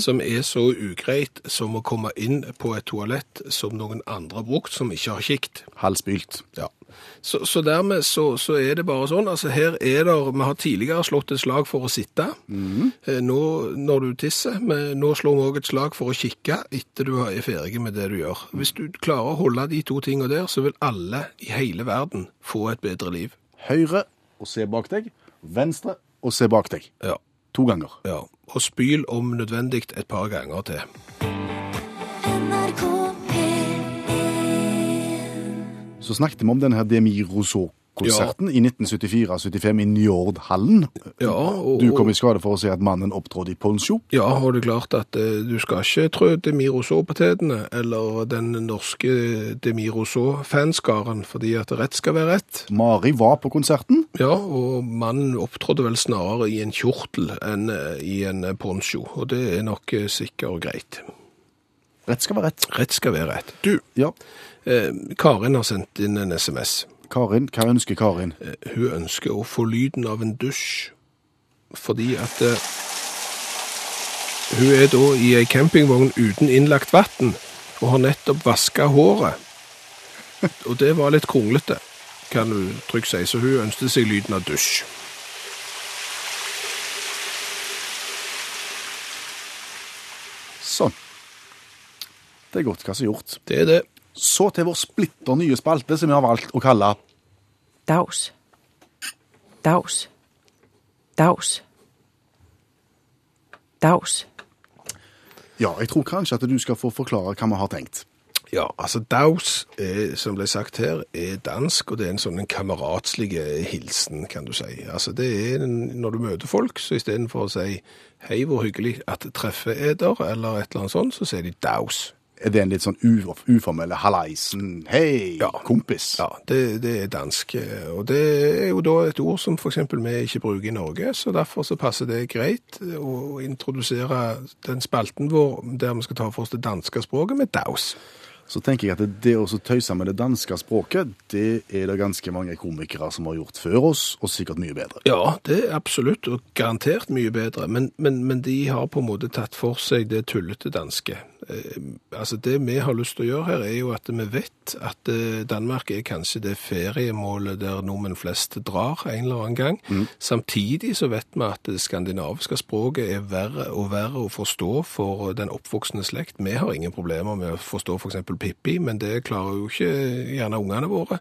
som er så ugreit som å komme inn på et toalett som noen andre har brukt, som ikke har kikt. Halvspylt. Ja. Så, så dermed så, så er det bare sånn, altså her er det, vi har tidligere slått et slag for å sitte, mm. nå når du tisser, men nå slår vi også et slag for å kikke etter du er ferdig med det du gjør. Hvis du klarer å holde de to tingene der, så vil alle i hele verden få et bedre liv. Høyre og se bak deg. Venstre og se bak deg. Ja. To ganger. Ja, og spyl om nødvendig et par ganger til. NRK P1 Så snakket vi om denne Demi Rousseau-konserten i 1974-75 i Njordhallen. Ja, og, Du kom i skade for å si at mannen opptrådte i poncho. ja, og det er klart at eh, du skal ikke trø Demiro Så-potetene, eller den norske Demiro Så-fanskaren, fordi at rett skal være rett. Mari var på konserten. Ja, og mannen opptrådte vel snarere i en kjortel enn eh, i en poncho, og det er nok eh, sikkert greit. Rett skal være rett. Rett skal være rett. Du, Ja. Eh, Karin har sendt inn en SMS. Karin, hva ønsker Karin? Eh, Hun ønsker å få lyden av en dusj, fordi at eh, hun er da i ei campingvogn uten innlagt vann, og har nettopp vaska håret. Og det var litt kronglete, kan du trygt si, så hun ønsket seg lyden av dusj. Sånn. Det er godt hva som er gjort. Det er det. Så til vår splitter nye spalte, som vi har valgt å kalle Daus. Daus. Daus. Daus. Ja, jeg tror kanskje at du skal få forklare hva vi har tenkt. Ja, altså Daus, er, som ble sagt her, er dansk, og det er en sånn en kameratslig hilsen, kan du si. Altså det er en, når du møter folk, så istedenfor å si hei, hvor hyggelig at treffe der', eller et eller annet sånt, så sier de Daus. Er det en litt sånn u- uformelle hallaisen? Hei, Ja. kompis. Ja, det, det er dansk. eh, Og det er jo da et ord som eksempel vi ikke bruker i Norge, så derfor så passer det greit å introdusere den spalten vår der vi skal ta for oss det danske språket med Daus. så tenker jeg at det å så tøyse med det danske språket, det er det ganske mange komikere som har gjort før oss, og sikkert mye bedre. Ja, det er absolutt, og garantert mye bedre. Men, men, men de har på en måte tatt for seg det tullete danske. Eh, altså Det vi har lyst til å gjøre her, er jo at vi vet at eh, Danmark er kanskje det feriemålet der nordmenn flest drar en eller annen gang. Samtidig så vet vi at det skandinaviske språket er verre og verre å forstå for den oppvoksende slekt. Vi har ingen problemer med å forstå f.eks. Pippi, men det klarer jo ikke gjerne ungene våre.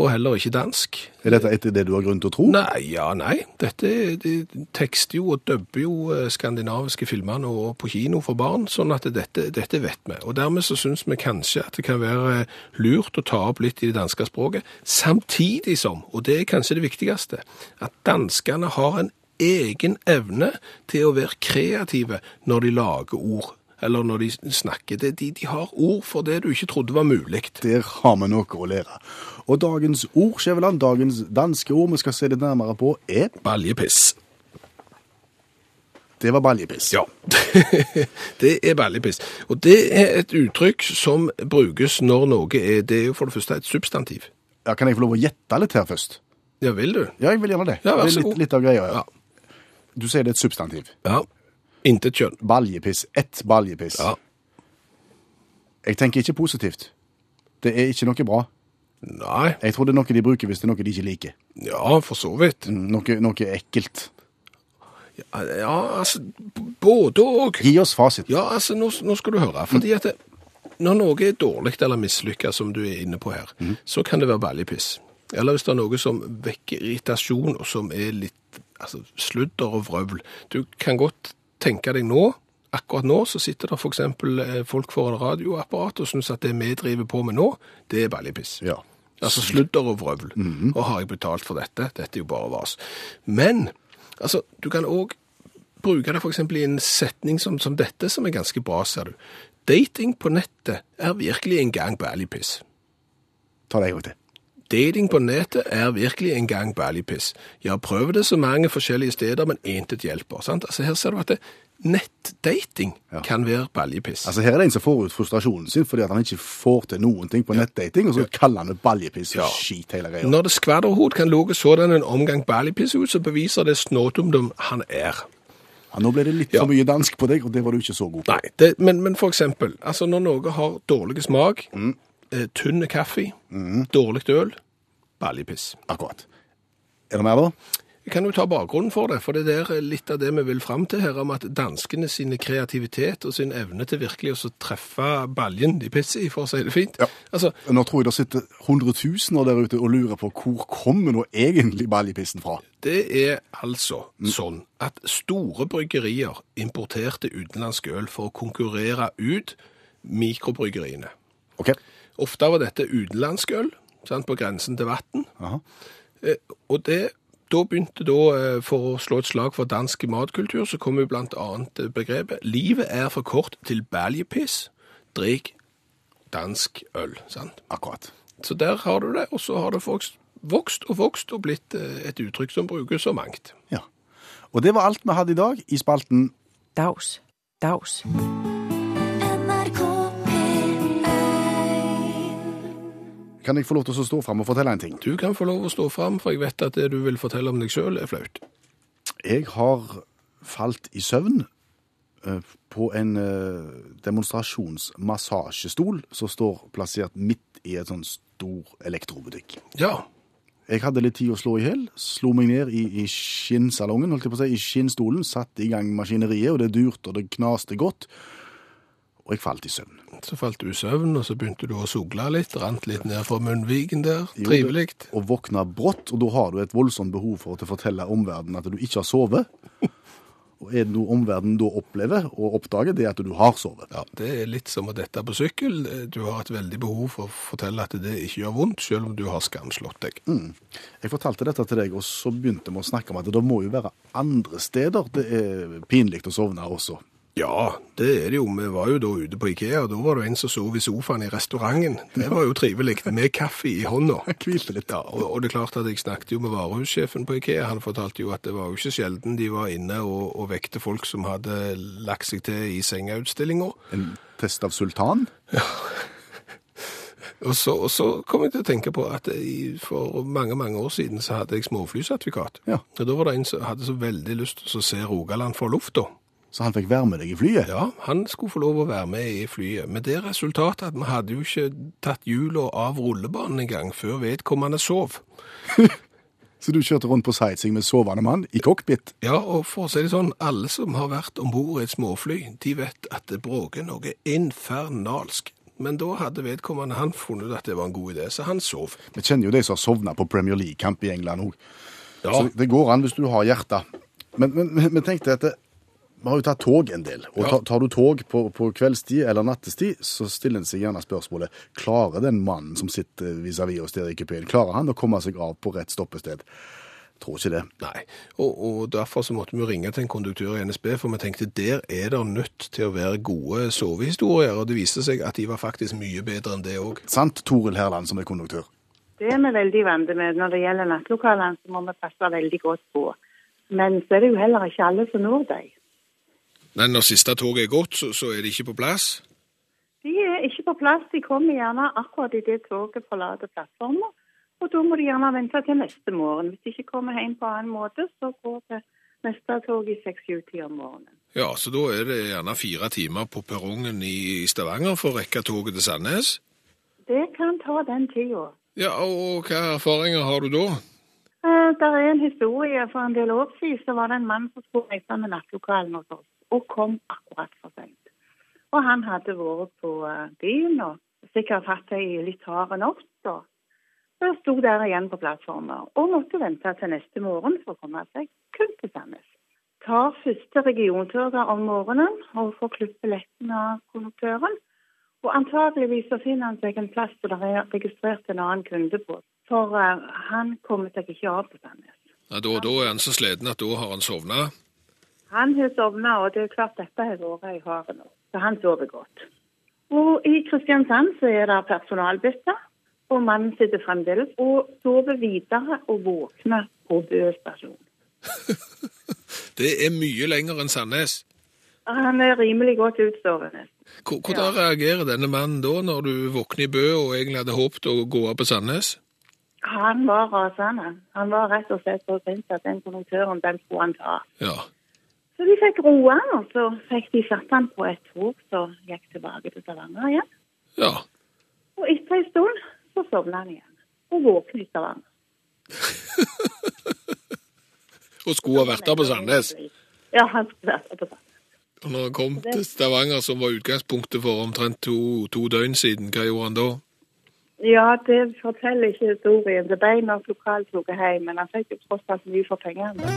Og heller ikke dansk. Er dette etter det du har grunn til å tro? Nei, ja, nei. Dette de tekster jo og dubber jo eh, skandinaviske filmer nå på kino for barn, sånn at dette, dette vet vi. Og dermed så syns vi kanskje at det kan være lurt å ta opp litt i det danske språket, samtidig som, og det er kanskje det viktigste, at danskene har en egen evne til å være kreative når de lager ord, eller når de snakker. Det, de, de har ord for det du ikke trodde var mulig. Der har vi noe å lære. Og dagens ord, Skjæveland, dagens danske ord vi skal se litt nærmere på, er Baljepiss. Det var baljepiss. Ja, det er baljepiss. Og det er et uttrykk som brukes når noe er Det er jo for det første et substantiv. Ja, kan jeg få lov å gjette litt her først? Ja, vil du? Ja, jeg vil gjerne det. Ja, vær så god. litt, litt av greia. Ja. Ja. Du sier det er et substantiv. Ja. Intet kjønn. Baljepiss. Ett baljepiss. Ja. Jeg tenker ikke positivt. Det er ikke noe bra. Nei. Jeg tror det er noe de bruker hvis det er noe de ikke liker. Ja, for så vidt. Mm, Noe, noe ekkelt. Ja, ja altså, både og. Gi oss fasit. Ja, altså, nå, nå skal du høre. Fordi at det, når noe er dårlig eller mislykka, som du er inne på her, så kan det være baljepiss. Eller hvis det er noe som vekker irritasjon, og som er litt altså, sludder og vrøvl. Du kan godt tenke deg nå, akkurat nå, så sitter det for eksempel eh, folk foran radioapparatet og synes at det vi driver på med nå, det er baljepiss. Ja. Altså sludder og vrøvl. Og har jeg betalt for dette? Dette er jo bare vas. Men altså, du kan òg bruke det f.eks. i en setning som, som dette, som er ganske bra, ser du. Dating på nettet er virkelig en gang baljepiss. Ta det en gang til. Dating på nettet er virkelig en gang baljepiss. Jeg har prøvd det så mange forskjellige steder, men intet hjelper. Sant? Altså Her ser du at det, nettdating kan være baljepiss. Altså Her er det en som får ut frustrasjonen sin fordi at han ikke får til noen ting på nettdating, og så kaller han det baljepiss og Ja. skit hele greia. Når det skvadderhod kan lukke sådan en omgang baljepiss ut, så beviser det snådumdum han er. Ja, nå ble det litt Ja. for mye dansk på deg, og det var du ikke så god på. Nei, det, men, men for eksempel, altså når noe har dårlig smak, eh, tynne kaffe, dårlig øl, baljepiss. Akkurat. Er det mer, da? Vi kan jo ta bakgrunnen for det, for det der er litt av det vi vil fram til her, om at danskene sine kreativitet og sin evne til virkelig å treffe baljen de pisser i, for å si det fint. Ja. Altså, Nå tror jeg det sitter hundretusener der ute og lurer på hvor kommer nå egentlig baljepissen fra. det er altså sånn at store bryggerier importerte utenlandsk øl for å konkurrere ut mikrobryggeriene. Ok. Ofte var dette utenlandsk øl, sant, på grensen til vatten. Eh, og det, da begynte da, eh, for å slå et slag for dansk matkultur, så kom jo annet eh, begrepet «Livet er for kort til baljepiss, Drik dansk øl». Sant? Akkurat. Så der har du det, og så har det vokst, vokst og vokst og blitt et uttrykk som brukes så mangt. Ja. Og det var alt vi hadde i dag i spalten Daus. Dags. Kan jeg få lov til å stå fram og fortelle en ting? Du kan få lov å stå fram, for jeg vet at det du vil fortelle om deg selv er flaut. Jeg har falt i søvn eh, på en eh, demonstrasjonsmassasjestol som står plassert midt i et sånn stor elektrobutikk. Ja, Jeg hadde litt tid å slå i hjel, slo meg ned i, i skinnsalongen, holdt jeg på å si, i skinnstolen, satte i gang maskineriet, og det durte og det knaste godt, og jeg falt i søvn. så falt du i søvn, og så begynte du å sogle litt, rant litt ned fra munnviken der, trivelig. Og våkna brått, og da har du et voldsomt behov for å fortelle omverdenen at du ikke har sovet. Og er det noe omverdenen da opplever og oppdager, det er at du har sovet. Ja, det er litt som å dette på sykkel. Du har et veldig behov for å fortelle at det ikke gjør vondt, selv om du har skamslått deg. Jeg fortalte dette til deg, og så begynte vi å snakke om at det må jo være andre steder det er pinlig å sovne også. Ja, det er det jo. Vi var jo da ute på Ikea, og da var det en som sov i sofaen i restauranten. Det var jo trivelig, med kaffe i hånda. Jeg hvilte litt. Ja, og, og det er klart at jeg snakket jo med varehussjefen på Ikea. Han fortalte jo at det var jo ikke sjelden de var inne og, og vekte folk som hadde lagt seg til i sengeutstillinga. En test av sultan. Og så, og så kom jeg til å tenke på at for mange, mange år siden så hadde jeg småflysertifikat. Ja. Og da var det en som hadde så veldig lyst til å se Rogaland fra lufta. Så han fikk være med deg i flyet? Ja, han skulle få lov å være med i flyet. Med det resultatet at vi hadde jo ikke tatt hjula av rullebanen engang før vedkommende sov. Så du kjørte rundt på sightseeing med sovende mann i cockpit? Ja, og for å si det sånn, alle som har vært om bord i et småfly, de vet at det bråker noe infernalsk. Men da hadde vedkommende han funnet at det var en god idé, så han sov. Vi kjenner jo de som har sovna på Premier League-kamp i England òg. Ja. Så det går an hvis du har hjerte. Men, vi men, men tenk deg at det, vi har jo tatt tog en del. Og Ja. tar, tar du tog på, på kveldstid eller nattestid, så stiller en seg gjerne spørsmålet klarer den mannen som sitter vis-à-vis oss der i kupeen, klarer han å komme seg av på rett stoppested? Tror ikke det. Nei, og, og derfor så måtte vi ringe til en konduktør i NSB, for vi tenkte der er det nødt til å være gode sovehistorier, og det viste seg at de var faktisk mye bedre enn det òg. Sant, Toril Herland som er konduktør? Det er vi veldig vant med. Når det gjelder nattlokalene, så må vi passe veldig godt på. Men så er det jo heller ikke alle som når dem. Men når siste toget er gått, så, så er de ikke på plass. De er ikke på plass. De kommer gjerne akkurat idet toget forlater plattformen. Og da må de gjerne vente til neste morgen. Hvis de ikke kommer hjem på annen måte, så går det neste tog i 6-7-tida om morgenen. Ja, så da er det gjerne fire timer på perrongen i Stavanger for å rekke toget til Sandnes. Det kan ta den tida. Ja, og hva erfaringer har du da? Eh, Der er en historie. For en del år siden så var det en mann som skulle reise med nattlokalen hos oss, og kom akkurat for seint. Og han hadde vært på eh, byen og sikkert hatt ei litt hard natt. og Så sto der igjen på plattformen og måtte vente til neste morgen for å komme seg kun til Sandnes. Tar første regiontoget om morgenen og får klippet billetten av konduktøren. Og antageligvis så finner han seg en plass hvor det er registrert en annen kunde på. For eh, han kommer seg ikke av på Sandnes. Da, da er han så sliten at da har han sovna. Han har sovna, og det er klart dette har vært ei hare nå. Så han sover godt. Og i Kristiansand så er det personalbytte. Og mannen sitter fremdeles og sover videre og våkner på Bø stasjon. Det er mye lenger enn Sandnes. Han er rimelig godt utsovende. Hvordan Hvordan reagerer denne mannen da, når du våkner i Bø og egentlig hadde håpet å gå av på Sandnes? Han var rasende. Han var rett og slett så sint at den konduktøren, den skulle han ta. Ja. Så de fikk roe han, og så fikk de satt han på et tog som gikk tilbake til Stavanger igjen. Ja. Og etter en stund så sovna han igjen. Og våknet i Stavanger. Og skulle ha vært der på Sandnes. Ja, han skulle vært der på Sandnes. Og når han kom til Stavanger, som var utgangspunktet for omtrent to, to døgn siden, hva gjorde han da? Ja, det forteller ikke historien. Det ble nok lokaltoget hjem, men han fikk jo tross alt mye for pengene.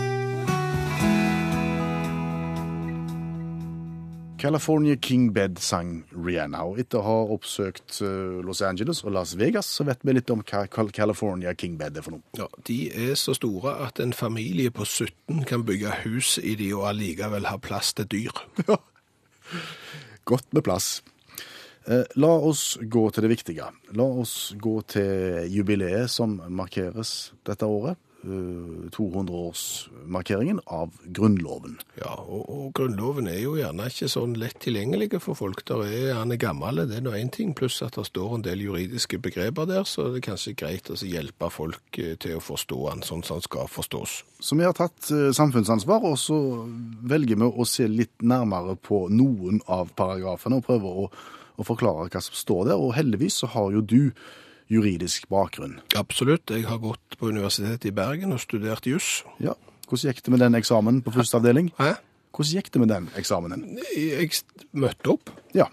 California King Bed sang Rihanna, og etter å ha oppsøkt eh, Los Angeles og Las Vegas, så vet vi litt om hva California King Bed er for noe. Ja, De er så store at en familie på 17 kan bygge hus i de og allikevel ha plass til dyr. Godt med plass. Eh, La oss gå til det viktige. La oss gå til jubileet som markeres dette året. Eh, 200-årsmarkeringen av Grunnloven. Ja, og, og Grunnloven er jo gjerne ikke sånn lett tilgjengelig for folk. Der er, han er gammel, det er nå én ting, pluss at det står en del juridiske begreper der, så det er kanskje greit å hjelpe folk eh, til å forstå han sånn som han skal forstås. Så vi har tatt eh, samfunnsansvar, og så velger vi å se litt nærmere på noen av paragrafene og prøve å, å forklare hva som står der. Og heldigvis så har jo du juridisk bakgrunn. Absolutt. Jeg har gått på Universitetet i Bergen og studert juss. Ja. Hvordan gikk det med den eksamen på første avdeling? Hæ? Hvordan gikk det med den eksamenen? Jeg møtte opp. Ja.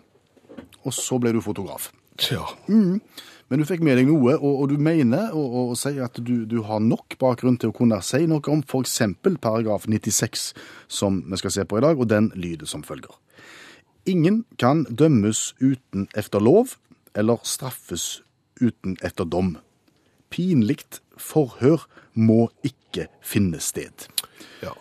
Og så ble du fotograf. Tja. Men du fikk med deg noe, og, og du mener og, og sier at du, du har nok bakgrunn til å kunne si noe om f.eks. paragraf 96, som vi skal se på i dag, og den lyder som følger. Ingen kan dømmes uten efter lov, eller straffes uten etter dom. Pinligt forhør må ikke finne sted. Ja.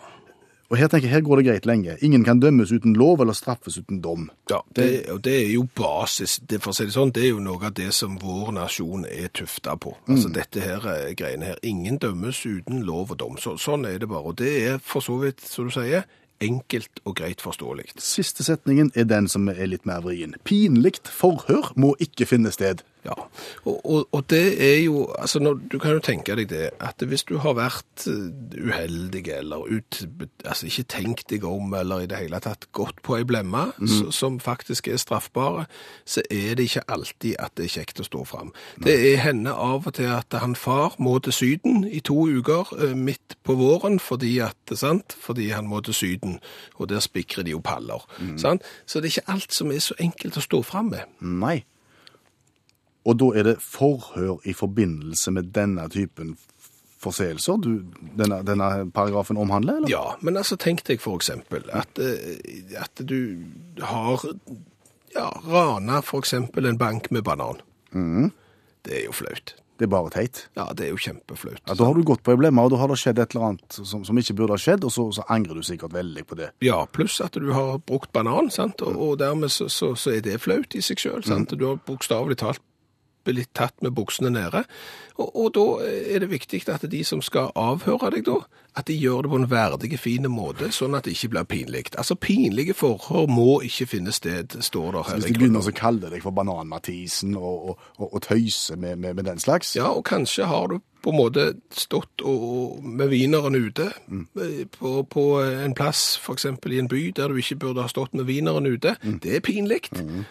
Og her tenker jeg, her går det greit lenge. Ingen kan dømmes uten lov eller straffes uten dom. Ja, det, og det er jo basis, det, for å si det sånn, det er jo noe av det som vår nasjon er tufta på. Altså dette her eh, greiene her. Ingen dømmes uten lov og dom. Så, sånn er det bare. Og det er for så vidt, som du sier, enkelt og greit forståelig. Siste setningen er den som er litt mer vrien. Pinligt forhør må ikke finne sted. Ja, og, og, og det er jo, altså når, du kan jo tenke deg det, at hvis du har vært eh, uheldig eller ut, altså ikke tenkt deg om, eller i det hele tatt gått på ei blemme s- som faktisk er straffbare, så er det ikke alltid at det er kjekt å stå fram. Det er henne av og til at han far må til syden i to uker eh, midt på våren, fordi at, sant, fordi han må til syden, og der spikrer de jo paller, sant? Så det er ikke alt som er så enkelt å stå fram med. Nei. Og da er det forhør i forbindelse med denne typen forseelser du, denne, denne paragrafen omhandler, eller? Ja, men altså tenk deg eksempel at, eh, at du har ja, rana eksempel en bank med banan. Det er jo flaut. Det er bare teit. Ja, det er jo kjempeflaut. Ja, da har du gått på ei blemme, og da har det skjedd et eller annet som, som ikke burde ha skjedd, og så, så angrer du sikkert veldig på det. Ja, pluss at du har brukt banan, sant? Og, og dermed så, så, så er det flaut i seg sjøl. sant? Du har bokstavelig talt blitt tatt med buksene nede. Og, og da er det viktig at de som skal avhøre deg da, at de gjør det på en verdig, fin måte, sånn at det ikke blir pinlig. Altså, pinlige forhold må ikke finne sted, står det her Hvis i de begynner å kalle deg for Banan-Mathisen og, og, og tøyse med, med, med den slags Ja, og kanskje har du på en måte stått og, med vineren ute mm. på, på en plass, eksempel i en by, der du ikke burde ha stått med vineren ute. Det er pinlig,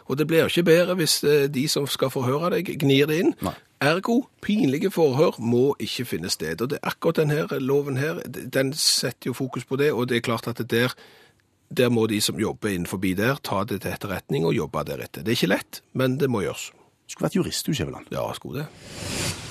og det blir ikke bedre hvis eh, de som skal forhøre deg, gnir det inn. Nei. Ergo, pinlige forhør må ikke finne sted. Og det er akkurat denne loven her, den setter jo fokus på det, og det er klart at det der der må de som jobber innenfor der, ta det til etterretning og jobbe deretter. Det er ikke lett, men det må gjøres. Skulle vært jurist, du, Skjæveland. Ja, skulle det.